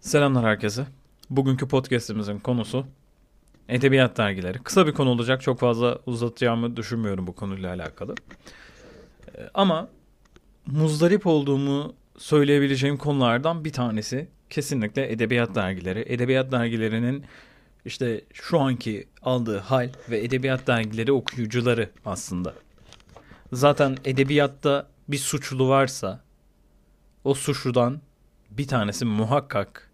Selamlar herkese. Bugünkü podcast'imizin konusu edebiyat dergileri. Kısa bir konu olacak. Çok fazla uzatacağımı düşünmüyorum bu konuyla alakalı. Ee, Ama muzdarip olduğumu söyleyebileceğim konulardan bir tanesi kesinlikle edebiyat dergileri. Edebiyat dergilerinin işte şu anki aldığı hal ve edebiyat dergileri okuyucuları aslında. Zaten edebiyatta bir suçlu varsa o suçludan bir tanesi muhakkak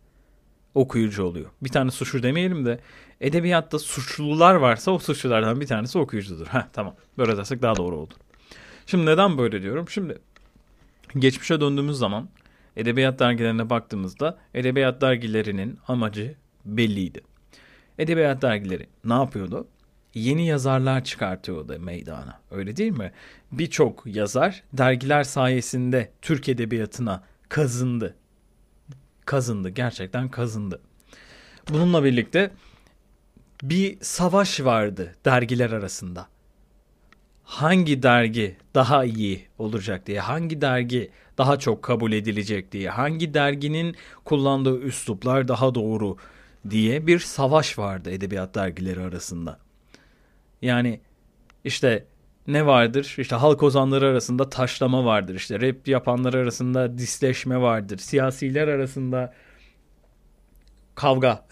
okuyucu oluyor. Bir tane suçlu demeyelim de edebiyatta suçlular varsa o suçlulardan bir tanesi okuyucudur. Heh tamam böyle dersek daha doğru olur. Şimdi neden böyle diyorum? Şimdi geçmişe döndüğümüz zaman edebiyat dergilerine baktığımızda edebiyat dergilerinin amacı belliydi. Edebiyat dergileri ne yapıyordu? Yeni yazarlar çıkartıyordu meydana. Öyle değil mi? Birçok yazar dergiler sayesinde Türk edebiyatına kazındı. Kazındı, gerçekten kazındı. Bununla birlikte bir savaş vardı dergiler arasında. Hangi dergi daha iyi olacak diye, hangi dergi daha çok kabul edilecek diye, hangi derginin kullandığı üsluplar daha doğru diye bir savaş vardı edebiyat dergileri arasında. Yani işte ne vardır? İşte halk ozanları arasında taşlama vardır. İşte rap yapanlar arasında disleşme vardır. Siyasiler arasında kavga.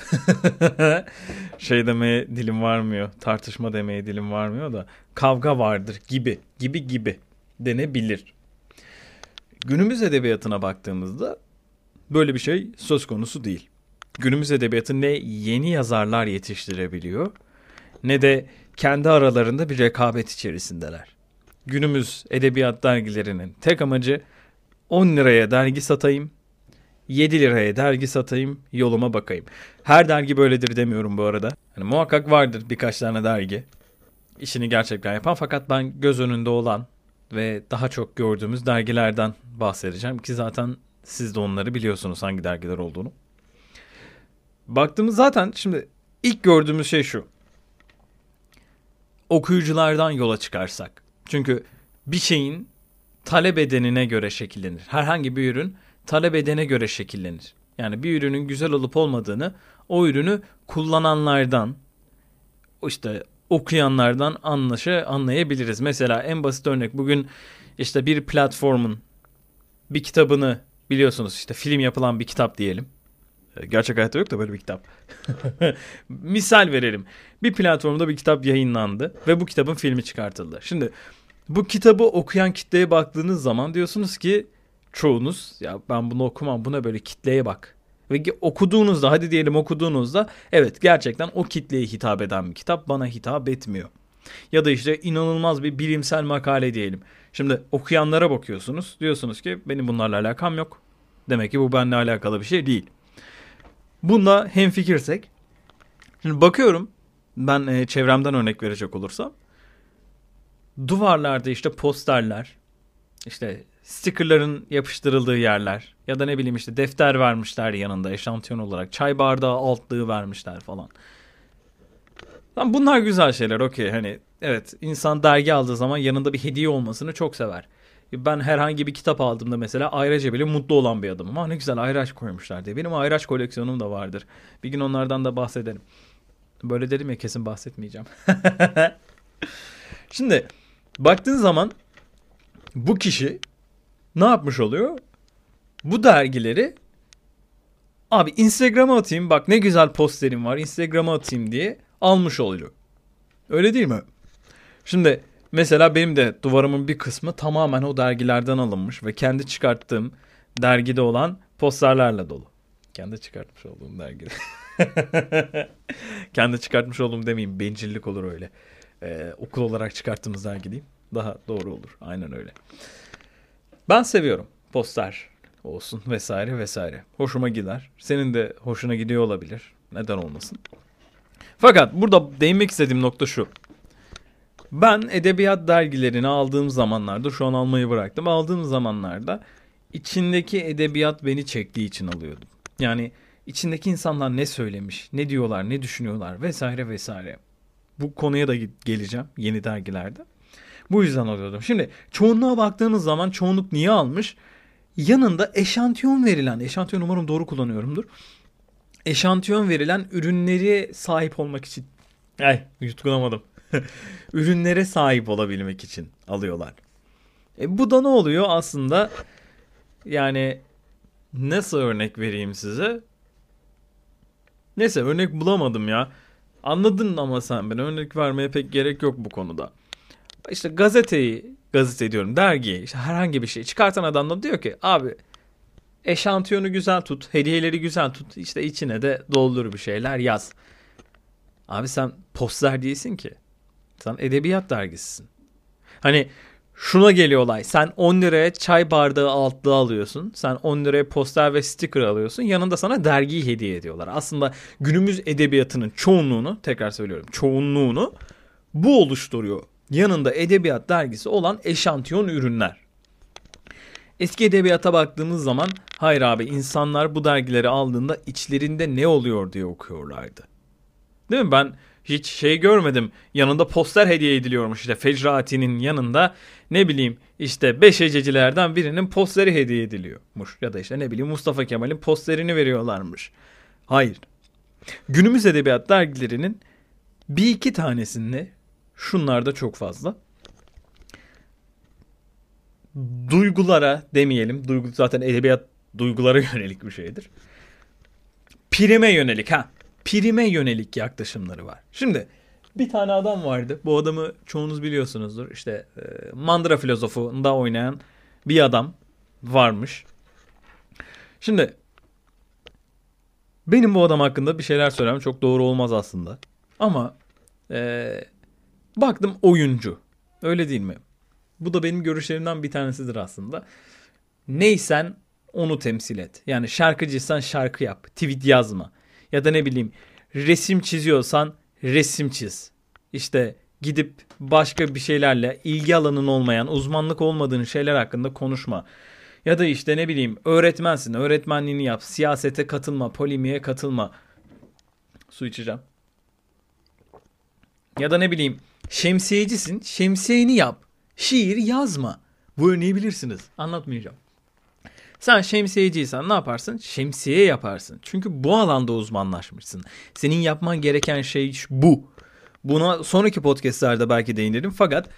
şey demeye dilim varmıyor. Tartışma demeye dilim varmıyor da kavga vardır gibi gibi gibi denebilir. Günümüz edebiyatına baktığımızda böyle bir şey söz konusu değil. Günümüz edebiyatı ne yeni yazarlar yetiştirebiliyor ne de kendi aralarında bir rekabet içerisindeler. Günümüz edebiyat dergilerinin tek amacı 10 liraya dergi satayım, 7 liraya dergi satayım, yoluma bakayım. Her dergi böyledir demiyorum bu arada. Hani muhakkak vardır birkaç tane dergi. işini gerçekten yapan fakat ben göz önünde olan ve daha çok gördüğümüz dergilerden bahsedeceğim ki zaten siz de onları biliyorsunuz hangi dergiler olduğunu. Baktığımız zaten şimdi ilk gördüğümüz şey şu okuyuculardan yola çıkarsak. Çünkü bir şeyin talep edenine göre şekillenir. Herhangi bir ürün talep edene göre şekillenir. Yani bir ürünün güzel olup olmadığını o ürünü kullananlardan işte okuyanlardan anlaşa anlayabiliriz. Mesela en basit örnek bugün işte bir platformun bir kitabını biliyorsunuz işte film yapılan bir kitap diyelim. Gerçek hayatta yok da böyle bir kitap. Misal verelim. Bir platformda bir kitap yayınlandı ve bu kitabın filmi çıkartıldı. Şimdi bu kitabı okuyan kitleye baktığınız zaman diyorsunuz ki çoğunuz ya ben bunu okumam buna böyle kitleye bak. Ve okuduğunuzda hadi diyelim okuduğunuzda evet gerçekten o kitleye hitap eden bir kitap bana hitap etmiyor. Ya da işte inanılmaz bir bilimsel makale diyelim. Şimdi okuyanlara bakıyorsunuz diyorsunuz ki benim bunlarla alakam yok. Demek ki bu benimle alakalı bir şey değil. Bunda hem fikirsek. Şimdi bakıyorum ben e, çevremden örnek verecek olursam. Duvarlarda işte posterler, işte stickerların yapıştırıldığı yerler ya da ne bileyim işte defter vermişler yanında eşantiyon olarak. Çay bardağı altlığı vermişler falan. Lan bunlar güzel şeyler okey hani evet insan dergi aldığı zaman yanında bir hediye olmasını çok sever. Ben herhangi bir kitap aldığımda mesela ayraca bile mutlu olan bir adamım. Ama ne güzel ayraç koymuşlar diye. Benim ayraç koleksiyonum da vardır. Bir gün onlardan da bahsedelim. Böyle dedim ya kesin bahsetmeyeceğim. Şimdi baktığın zaman bu kişi ne yapmış oluyor? Bu dergileri abi Instagram'a atayım bak ne güzel posterim var Instagram'a atayım diye almış oluyor. Öyle değil mi? Şimdi Mesela benim de duvarımın bir kısmı tamamen o dergilerden alınmış ve kendi çıkarttığım dergide olan posterlerle dolu. Kendi çıkartmış olduğum dergide. kendi çıkartmış olduğum demeyeyim bencillik olur öyle. Ee, okul olarak çıkarttığımız dergi diyeyim. Daha doğru olur. Aynen öyle. Ben seviyorum poster olsun vesaire vesaire. Hoşuma gider. Senin de hoşuna gidiyor olabilir. Neden olmasın? Fakat burada değinmek istediğim nokta şu. Ben edebiyat dergilerini aldığım zamanlarda şu an almayı bıraktım. Aldığım zamanlarda içindeki edebiyat beni çektiği için alıyordum. Yani içindeki insanlar ne söylemiş, ne diyorlar, ne düşünüyorlar vesaire vesaire. Bu konuya da geleceğim yeni dergilerde. Bu yüzden alıyordum. Şimdi çoğunluğa baktığımız zaman çoğunluk niye almış? Yanında eşantiyon verilen, eşantiyon umarım doğru kullanıyorumdur. eşantiyon verilen ürünleri sahip olmak için ay yutkunamadım. Ürünlere sahip olabilmek için alıyorlar. E bu da ne oluyor aslında? Yani nasıl örnek vereyim size? Neyse örnek bulamadım ya. Anladın ama sen ben örnek vermeye pek gerek yok bu konuda. İşte gazeteyi, gazete diyorum dergiyi, işte herhangi bir şey çıkartan adam da diyor ki abi eşantiyonu güzel tut, hediyeleri güzel tut, işte içine de doldur bir şeyler yaz. Abi sen poster değilsin ki. Sen edebiyat dergisisin. Hani şuna geliyor olay. Sen 10 liraya çay bardağı altlığı alıyorsun. Sen 10 liraya poster ve sticker alıyorsun. Yanında sana dergiyi hediye ediyorlar. Aslında günümüz edebiyatının çoğunluğunu, tekrar söylüyorum, çoğunluğunu bu oluşturuyor. Yanında edebiyat dergisi olan eşantiyon ürünler. Eski edebiyata baktığımız zaman hayır abi insanlar bu dergileri aldığında içlerinde ne oluyor diye okuyorlardı. Değil mi? Ben hiç şey görmedim. Yanında poster hediye ediliyormuş işte Fecrati'nin yanında ne bileyim işte beş ececilerden birinin posteri hediye ediliyormuş. Ya da işte ne bileyim Mustafa Kemal'in posterini veriyorlarmış. Hayır. Günümüz edebiyat dergilerinin bir iki tanesinde şunlar da çok fazla. Duygulara demeyelim. Duygu zaten edebiyat duygulara yönelik bir şeydir. Prime yönelik ha prime yönelik yaklaşımları var. Şimdi bir tane adam vardı. Bu adamı çoğunuz biliyorsunuzdur. İşte e, Mandıra filozofunda oynayan bir adam varmış. Şimdi benim bu adam hakkında bir şeyler söylemem çok doğru olmaz aslında. Ama e, baktım oyuncu. Öyle değil mi? Bu da benim görüşlerimden bir tanesidir aslında. Neysen onu temsil et. Yani şarkıcıysan şarkı yap. Tweet yazma. Ya da ne bileyim resim çiziyorsan resim çiz. İşte gidip başka bir şeylerle ilgi alanın olmayan, uzmanlık olmadığın şeyler hakkında konuşma. Ya da işte ne bileyim öğretmensin, öğretmenliğini yap, siyasete katılma, polimiye katılma. Su içeceğim. Ya da ne bileyim şemsiyecisin, şemsiyeni yap. Şiir yazma. Bu örneği bilirsiniz. Anlatmayacağım. Sen şemsiyeciysen ne yaparsın? Şemsiye yaparsın. Çünkü bu alanda uzmanlaşmışsın. Senin yapman gereken şey bu. Buna sonraki podcastlerde belki değinirim. Fakat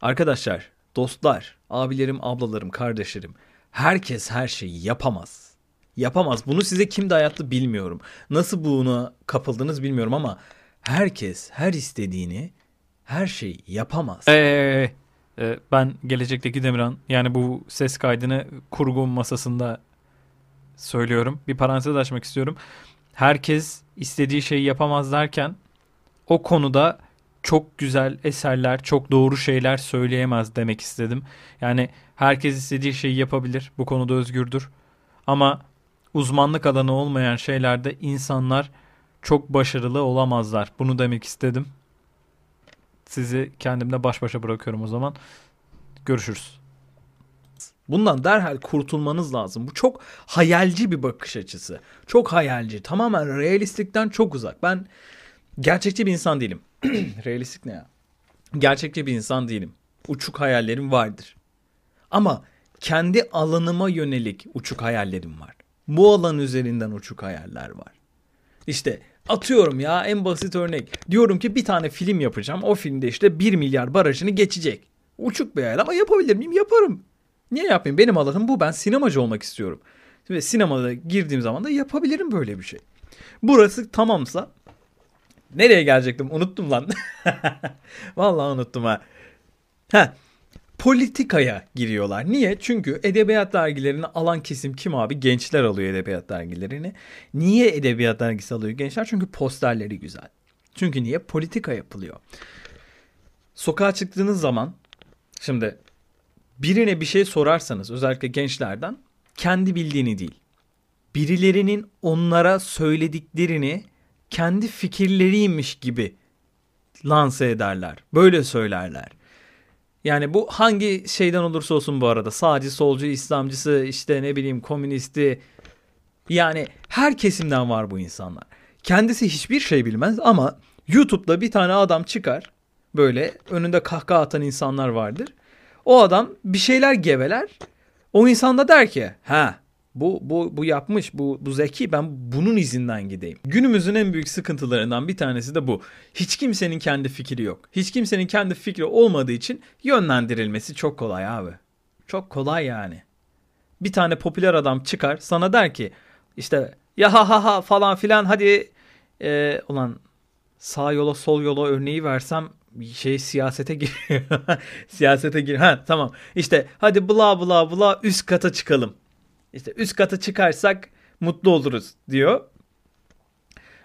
arkadaşlar, dostlar, abilerim, ablalarım, kardeşlerim herkes her şeyi yapamaz. Yapamaz. Bunu size kim dayattı bilmiyorum. Nasıl buna kapıldınız bilmiyorum ama herkes her istediğini her şeyi yapamaz. Ee, ee, ben gelecekteki Demirhan yani bu ses kaydını kurgu masasında söylüyorum. Bir parantez açmak istiyorum. Herkes istediği şeyi yapamaz derken o konuda çok güzel eserler, çok doğru şeyler söyleyemez demek istedim. Yani herkes istediği şeyi yapabilir. Bu konuda özgürdür. Ama uzmanlık alanı olmayan şeylerde insanlar çok başarılı olamazlar. Bunu demek istedim. Sizi kendimle baş başa bırakıyorum o zaman. Görüşürüz. Bundan derhal kurtulmanız lazım. Bu çok hayalci bir bakış açısı. Çok hayalci. Tamamen realistlikten çok uzak. Ben gerçekçi bir insan değilim. Realistik ne ya? Gerçekçi bir insan değilim. Uçuk hayallerim vardır. Ama kendi alanıma yönelik uçuk hayallerim var. Bu alan üzerinden uçuk hayaller var. İşte Atıyorum ya en basit örnek. Diyorum ki bir tane film yapacağım. O filmde işte 1 milyar barajını geçecek. Uçuk bir hayal ama yapabilir miyim? Yaparım. Niye yapayım? Benim alanım bu. Ben sinemacı olmak istiyorum. Ve sinemada girdiğim zaman da yapabilirim böyle bir şey. Burası tamamsa nereye gelecektim? Unuttum lan. Vallahi unuttum ha. Ha politikaya giriyorlar. Niye? Çünkü edebiyat dergilerini alan kesim kim abi? Gençler alıyor edebiyat dergilerini. Niye edebiyat dergisi alıyor gençler? Çünkü posterleri güzel. Çünkü niye? Politika yapılıyor. Sokağa çıktığınız zaman şimdi birine bir şey sorarsanız özellikle gençlerden kendi bildiğini değil. Birilerinin onlara söylediklerini kendi fikirleriymiş gibi lanse ederler. Böyle söylerler. Yani bu hangi şeyden olursa olsun bu arada. Sağcı, solcu, İslamcısı, işte ne bileyim komünisti. Yani her kesimden var bu insanlar. Kendisi hiçbir şey bilmez ama YouTube'da bir tane adam çıkar. Böyle önünde kahkaha atan insanlar vardır. O adam bir şeyler geveler. O insan da der ki ha Bu, bu, bu yapmış, bu, bu zeki ben bunun izinden gideyim. Günümüzün en büyük sıkıntılarından bir tanesi de bu. Hiç kimsenin kendi fikri yok. Hiç kimsenin kendi fikri olmadığı için yönlendirilmesi çok kolay abi. Çok kolay yani. Bir tane popüler adam çıkar sana der ki işte ya ha ha ha falan filan hadi e, ulan sağ yola sol yola örneği versem şey siyasete giriyor. siyasete gir. Ha tamam. İşte hadi bla bla bla üst kata çıkalım. İşte üst kata çıkarsak mutlu oluruz diyor.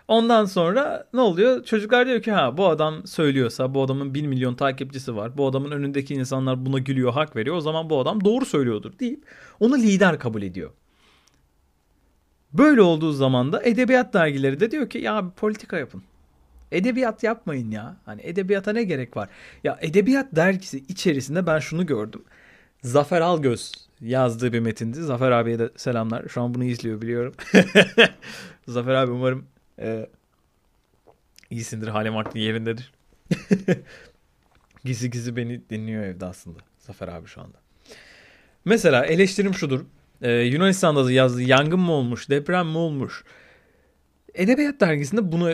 Ondan sonra ne oluyor? Çocuklar diyor ki ha bu adam söylüyorsa bu adamın 1 milyon takipçisi var. Bu adamın önündeki insanlar buna gülüyor, hak veriyor. O zaman bu adam doğru söylüyordur deyip onu lider kabul ediyor. Böyle olduğu zaman da edebiyat dergileri de diyor ki ya politika yapın. Edebiyat yapmayın ya. Hani edebiyata ne gerek var? Ya edebiyat dergisi içerisinde ben şunu gördüm. Zafer Algöz yazdığı bir metindi. Zafer abiye de selamlar. Şu an bunu izliyor biliyorum. Zafer abi umarım e, iyisindir. Halim aklı yerindedir. gizli gizli beni dinliyor evde aslında. Zafer abi şu anda. Mesela eleştirim şudur. Ee, Yunanistan'da yazdığı yangın mı olmuş, deprem mi olmuş? Edebiyat dergisinde bunu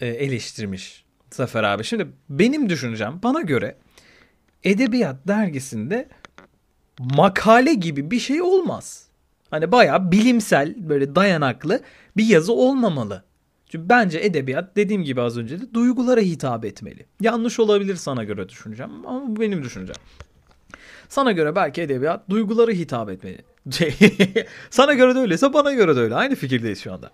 e, eleştirmiş Zafer abi. Şimdi benim düşüncem bana göre Edebiyat dergisinde makale gibi bir şey olmaz. Hani bayağı bilimsel böyle dayanaklı bir yazı olmamalı. Çünkü bence edebiyat dediğim gibi az önce de duygulara hitap etmeli. Yanlış olabilir sana göre düşüneceğim ama bu benim düşüncem. Sana göre belki edebiyat duygulara hitap etmeli. sana göre de öyleyse bana göre de öyle. Aynı fikirdeyiz şu anda.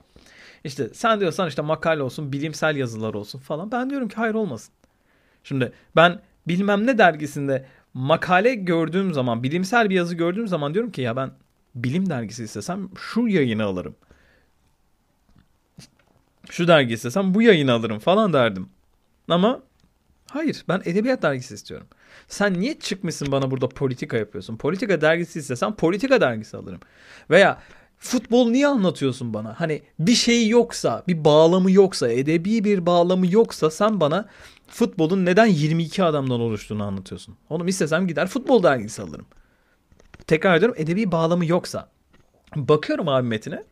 İşte sen diyorsan işte makale olsun, bilimsel yazılar olsun falan. Ben diyorum ki hayır olmasın. Şimdi ben bilmem ne dergisinde makale gördüğüm zaman, bilimsel bir yazı gördüğüm zaman diyorum ki ya ben bilim dergisi istesem şu yayını alırım. Şu dergi istesem bu yayını alırım falan derdim. Ama hayır ben edebiyat dergisi istiyorum. Sen niye çıkmışsın bana burada politika yapıyorsun? Politika dergisi istesem politika dergisi alırım. Veya futbol niye anlatıyorsun bana? Hani bir şey yoksa, bir bağlamı yoksa, edebi bir bağlamı yoksa sen bana futbolun neden 22 adamdan oluştuğunu anlatıyorsun. Oğlum istesem gider futbol dergisi alırım. Tekrar ediyorum edebi bağlamı yoksa. Bakıyorum abi metine.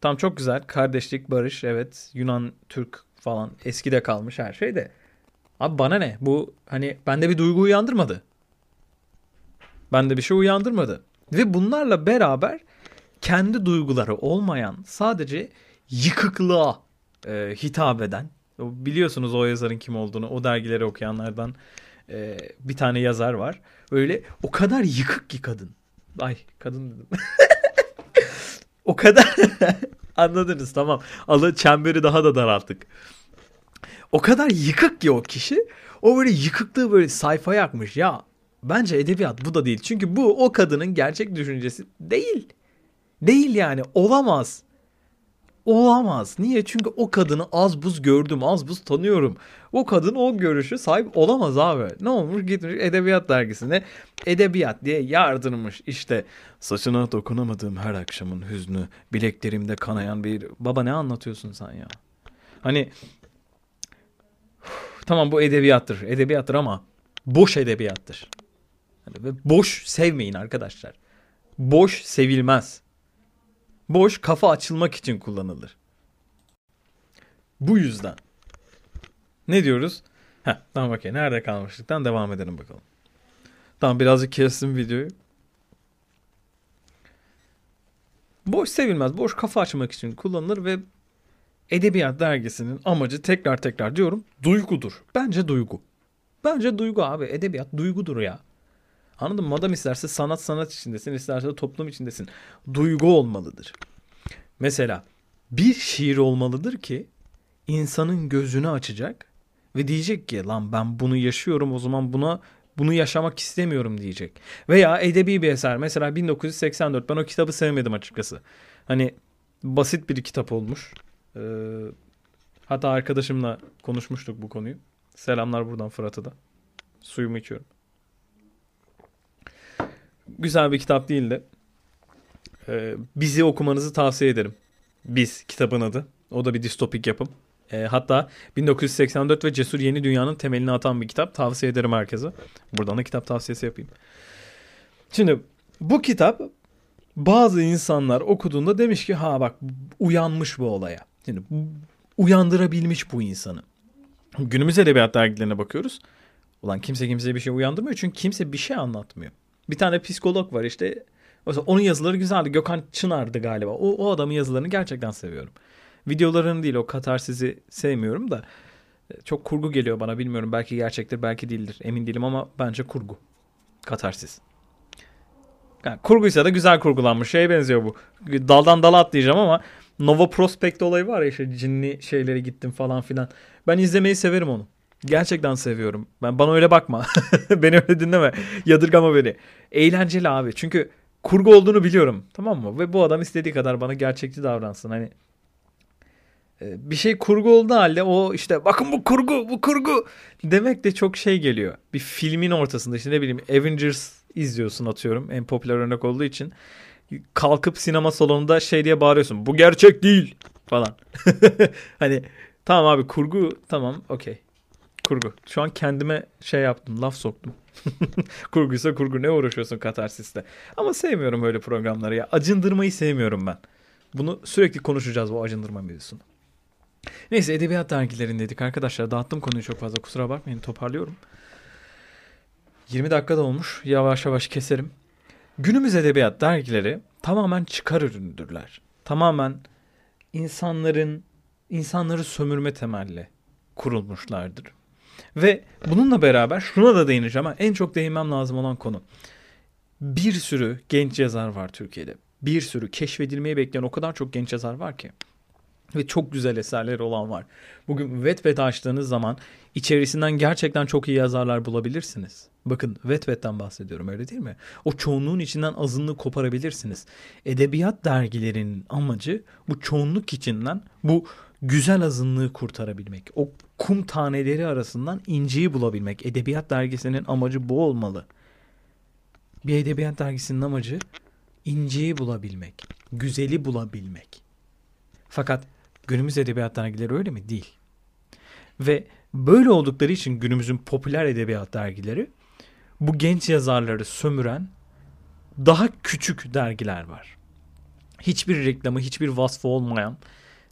Tam çok güzel. Kardeşlik, barış, evet. Yunan, Türk falan. Eskide kalmış her şey de. Abi bana ne? Bu hani bende bir duygu uyandırmadı. Bende bir şey uyandırmadı. Ve bunlarla beraber kendi duyguları olmayan sadece yıkıklığa e, hitap eden biliyorsunuz o yazarın kim olduğunu o dergileri okuyanlardan e, bir tane yazar var. Öyle o kadar yıkık ki kadın. Ay kadın dedim. o kadar anladınız tamam. Alı çemberi daha da daralttık. O kadar yıkık ki o kişi. O böyle yıkıklığı böyle sayfa yakmış ya. Bence edebiyat bu da değil. Çünkü bu o kadının gerçek düşüncesi değil. Değil yani olamaz. Olamaz. Niye? Çünkü o kadını az buz gördüm, az buz tanıyorum. O kadın o görüşü sahip olamaz abi. Ne olmuş? Gitmiş edebiyat dergisine edebiyat diye yardırmış. İşte saçına dokunamadığım her akşamın hüznü, bileklerimde kanayan bir... Baba ne anlatıyorsun sen ya? Hani tamam bu edebiyattır, edebiyattır ama boş edebiyattır. Yani boş sevmeyin arkadaşlar. Boş sevilmez. Boş kafa açılmak için kullanılır. Bu yüzden. Ne diyoruz? Heh, tamam okey. Nerede kalmıştıktan devam edelim bakalım. Tamam birazcık kestim videoyu. Boş sevilmez. Boş kafa açmak için kullanılır ve Edebiyat dergisinin amacı tekrar tekrar diyorum duygudur. Bence duygu. Bence duygu abi. Edebiyat duygudur ya. Anladın mı? Adam isterse sanat sanat içindesin, isterse de toplum içindesin. Duygu olmalıdır. Mesela bir şiir olmalıdır ki insanın gözünü açacak ve diyecek ki lan ben bunu yaşıyorum o zaman buna bunu yaşamak istemiyorum diyecek. Veya edebi bir eser mesela 1984 ben o kitabı sevmedim açıkçası. Hani basit bir kitap olmuş. Ee, hatta arkadaşımla konuşmuştuk bu konuyu. Selamlar buradan Fırat'a da. Suyumu içiyorum güzel bir kitap değildi. Ee, bizi okumanızı tavsiye ederim. Biz kitabın adı. O da bir distopik yapım. E, hatta 1984 ve Cesur Yeni Dünya'nın temelini atan bir kitap. Tavsiye ederim herkese. Buradan da kitap tavsiyesi yapayım. Şimdi bu kitap bazı insanlar okuduğunda demiş ki ha bak uyanmış bu olaya. Yani uyandırabilmiş bu insanı. Günümüz edebiyat dergilerine bakıyoruz. Ulan kimse kimseye bir şey uyandırmıyor çünkü kimse bir şey anlatmıyor. Bir tane psikolog var işte. Mesela onun yazıları güzeldi. Gökhan Çınar'dı galiba. O, o adamın yazılarını gerçekten seviyorum. Videolarını değil o katarsizi sevmiyorum da e, çok kurgu geliyor bana bilmiyorum. Belki gerçektir belki değildir. Emin değilim ama bence kurgu. Katarsis. Yani kurguysa da güzel kurgulanmış. Şeye benziyor bu. Daldan dala atlayacağım ama Nova Prospect olayı var ya işte cinli şeyleri gittim falan filan. Ben izlemeyi severim onu. Gerçekten seviyorum. Ben bana öyle bakma. beni öyle dinleme. Yadırgama beni. Eğlenceli abi. Çünkü kurgu olduğunu biliyorum. Tamam mı? Ve bu adam istediği kadar bana gerçekçi davransın. Hani e, bir şey kurgu olduğu halde o işte bakın bu kurgu bu kurgu demek de çok şey geliyor. Bir filmin ortasında işte ne bileyim Avengers izliyorsun atıyorum en popüler örnek olduğu için kalkıp sinema salonunda şey diye bağırıyorsun bu gerçek değil falan. hani tamam abi kurgu tamam okey kurgu. Şu an kendime şey yaptım laf soktum. Kurguysa kurgu ne uğraşıyorsun katarsiste. Ama sevmiyorum öyle programları ya. Acındırmayı sevmiyorum ben. Bunu sürekli konuşacağız bu acındırma mevzusunu. Neyse edebiyat dergilerin dedik arkadaşlar. Dağıttım konuyu çok fazla kusura bakmayın toparlıyorum. 20 dakika da olmuş. Yavaş yavaş keserim. Günümüz edebiyat dergileri tamamen çıkar ürünüdürler. Tamamen insanların insanları sömürme temelli kurulmuşlardır. Ve bununla beraber şuna da değineceğim ama en çok değinmem lazım olan konu. Bir sürü genç yazar var Türkiye'de. Bir sürü keşfedilmeyi bekleyen o kadar çok genç yazar var ki. Ve çok güzel eserleri olan var. Bugün Wattpad açtığınız zaman içerisinden gerçekten çok iyi yazarlar bulabilirsiniz. Bakın Wattpad'den bahsediyorum öyle değil mi? O çoğunluğun içinden azınlığı koparabilirsiniz. Edebiyat dergilerinin amacı bu çoğunluk içinden bu güzel azınlığı kurtarabilmek. O kum taneleri arasından inciyi bulabilmek. Edebiyat dergisinin amacı bu olmalı. Bir edebiyat dergisinin amacı inciyi bulabilmek, güzeli bulabilmek. Fakat günümüz edebiyat dergileri öyle mi? Değil. Ve böyle oldukları için günümüzün popüler edebiyat dergileri bu genç yazarları sömüren daha küçük dergiler var. Hiçbir reklamı, hiçbir vasfı olmayan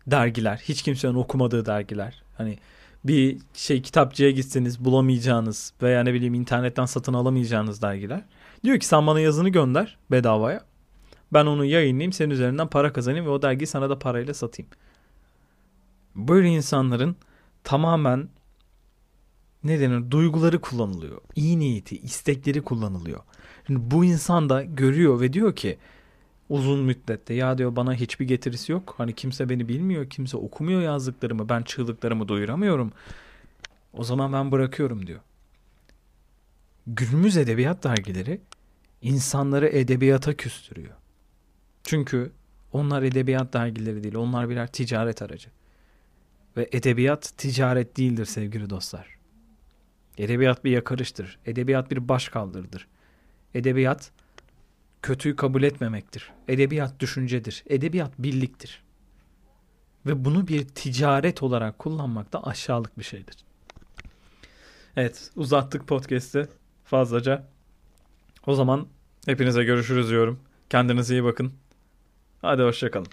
dergiler, hiç kimsenin okumadığı dergiler. Hani bir şey kitapçıya gitseniz bulamayacağınız veya ne bileyim internetten satın alamayacağınız dergiler. Diyor ki sen bana yazını gönder bedavaya. Ben onu yayınlayayım senin üzerinden para kazanayım ve o dergiyi sana da parayla satayım. Böyle insanların tamamen ne denir duyguları kullanılıyor. İyi niyeti, istekleri kullanılıyor. Şimdi bu insan da görüyor ve diyor ki uzun müddette ya diyor bana hiçbir getirisi yok. Hani kimse beni bilmiyor, kimse okumuyor yazdıklarımı, ben çığlıklarımı duyuramıyorum. O zaman ben bırakıyorum diyor. Günümüz edebiyat dergileri insanları edebiyata küstürüyor. Çünkü onlar edebiyat dergileri değil, onlar birer ticaret aracı. Ve edebiyat ticaret değildir sevgili dostlar. Edebiyat bir yakarıştır. Edebiyat bir başkaldırıdır. Edebiyat kötüyü kabul etmemektir. Edebiyat düşüncedir. Edebiyat birliktir. Ve bunu bir ticaret olarak kullanmak da aşağılık bir şeydir. Evet uzattık podcast'i fazlaca. O zaman hepinize görüşürüz diyorum. Kendinize iyi bakın. Hadi hoşçakalın.